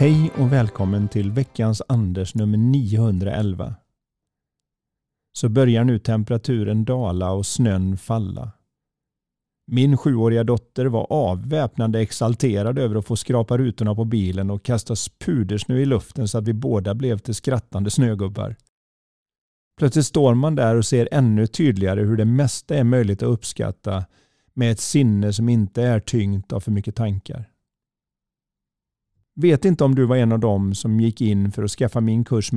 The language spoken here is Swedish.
Hej och välkommen till veckans Anders nummer 911. Så börjar nu temperaturen dala och snön falla. Min sjuåriga dotter var avväpnande exalterad över att få skrapa rutorna på bilen och kasta pudersnö i luften så att vi båda blev till skrattande snögubbar. Plötsligt står man där och ser ännu tydligare hur det mesta är möjligt att uppskatta med ett sinne som inte är tyngt av för mycket tankar. Vet inte om du var en av dem som gick in för att skaffa min kurs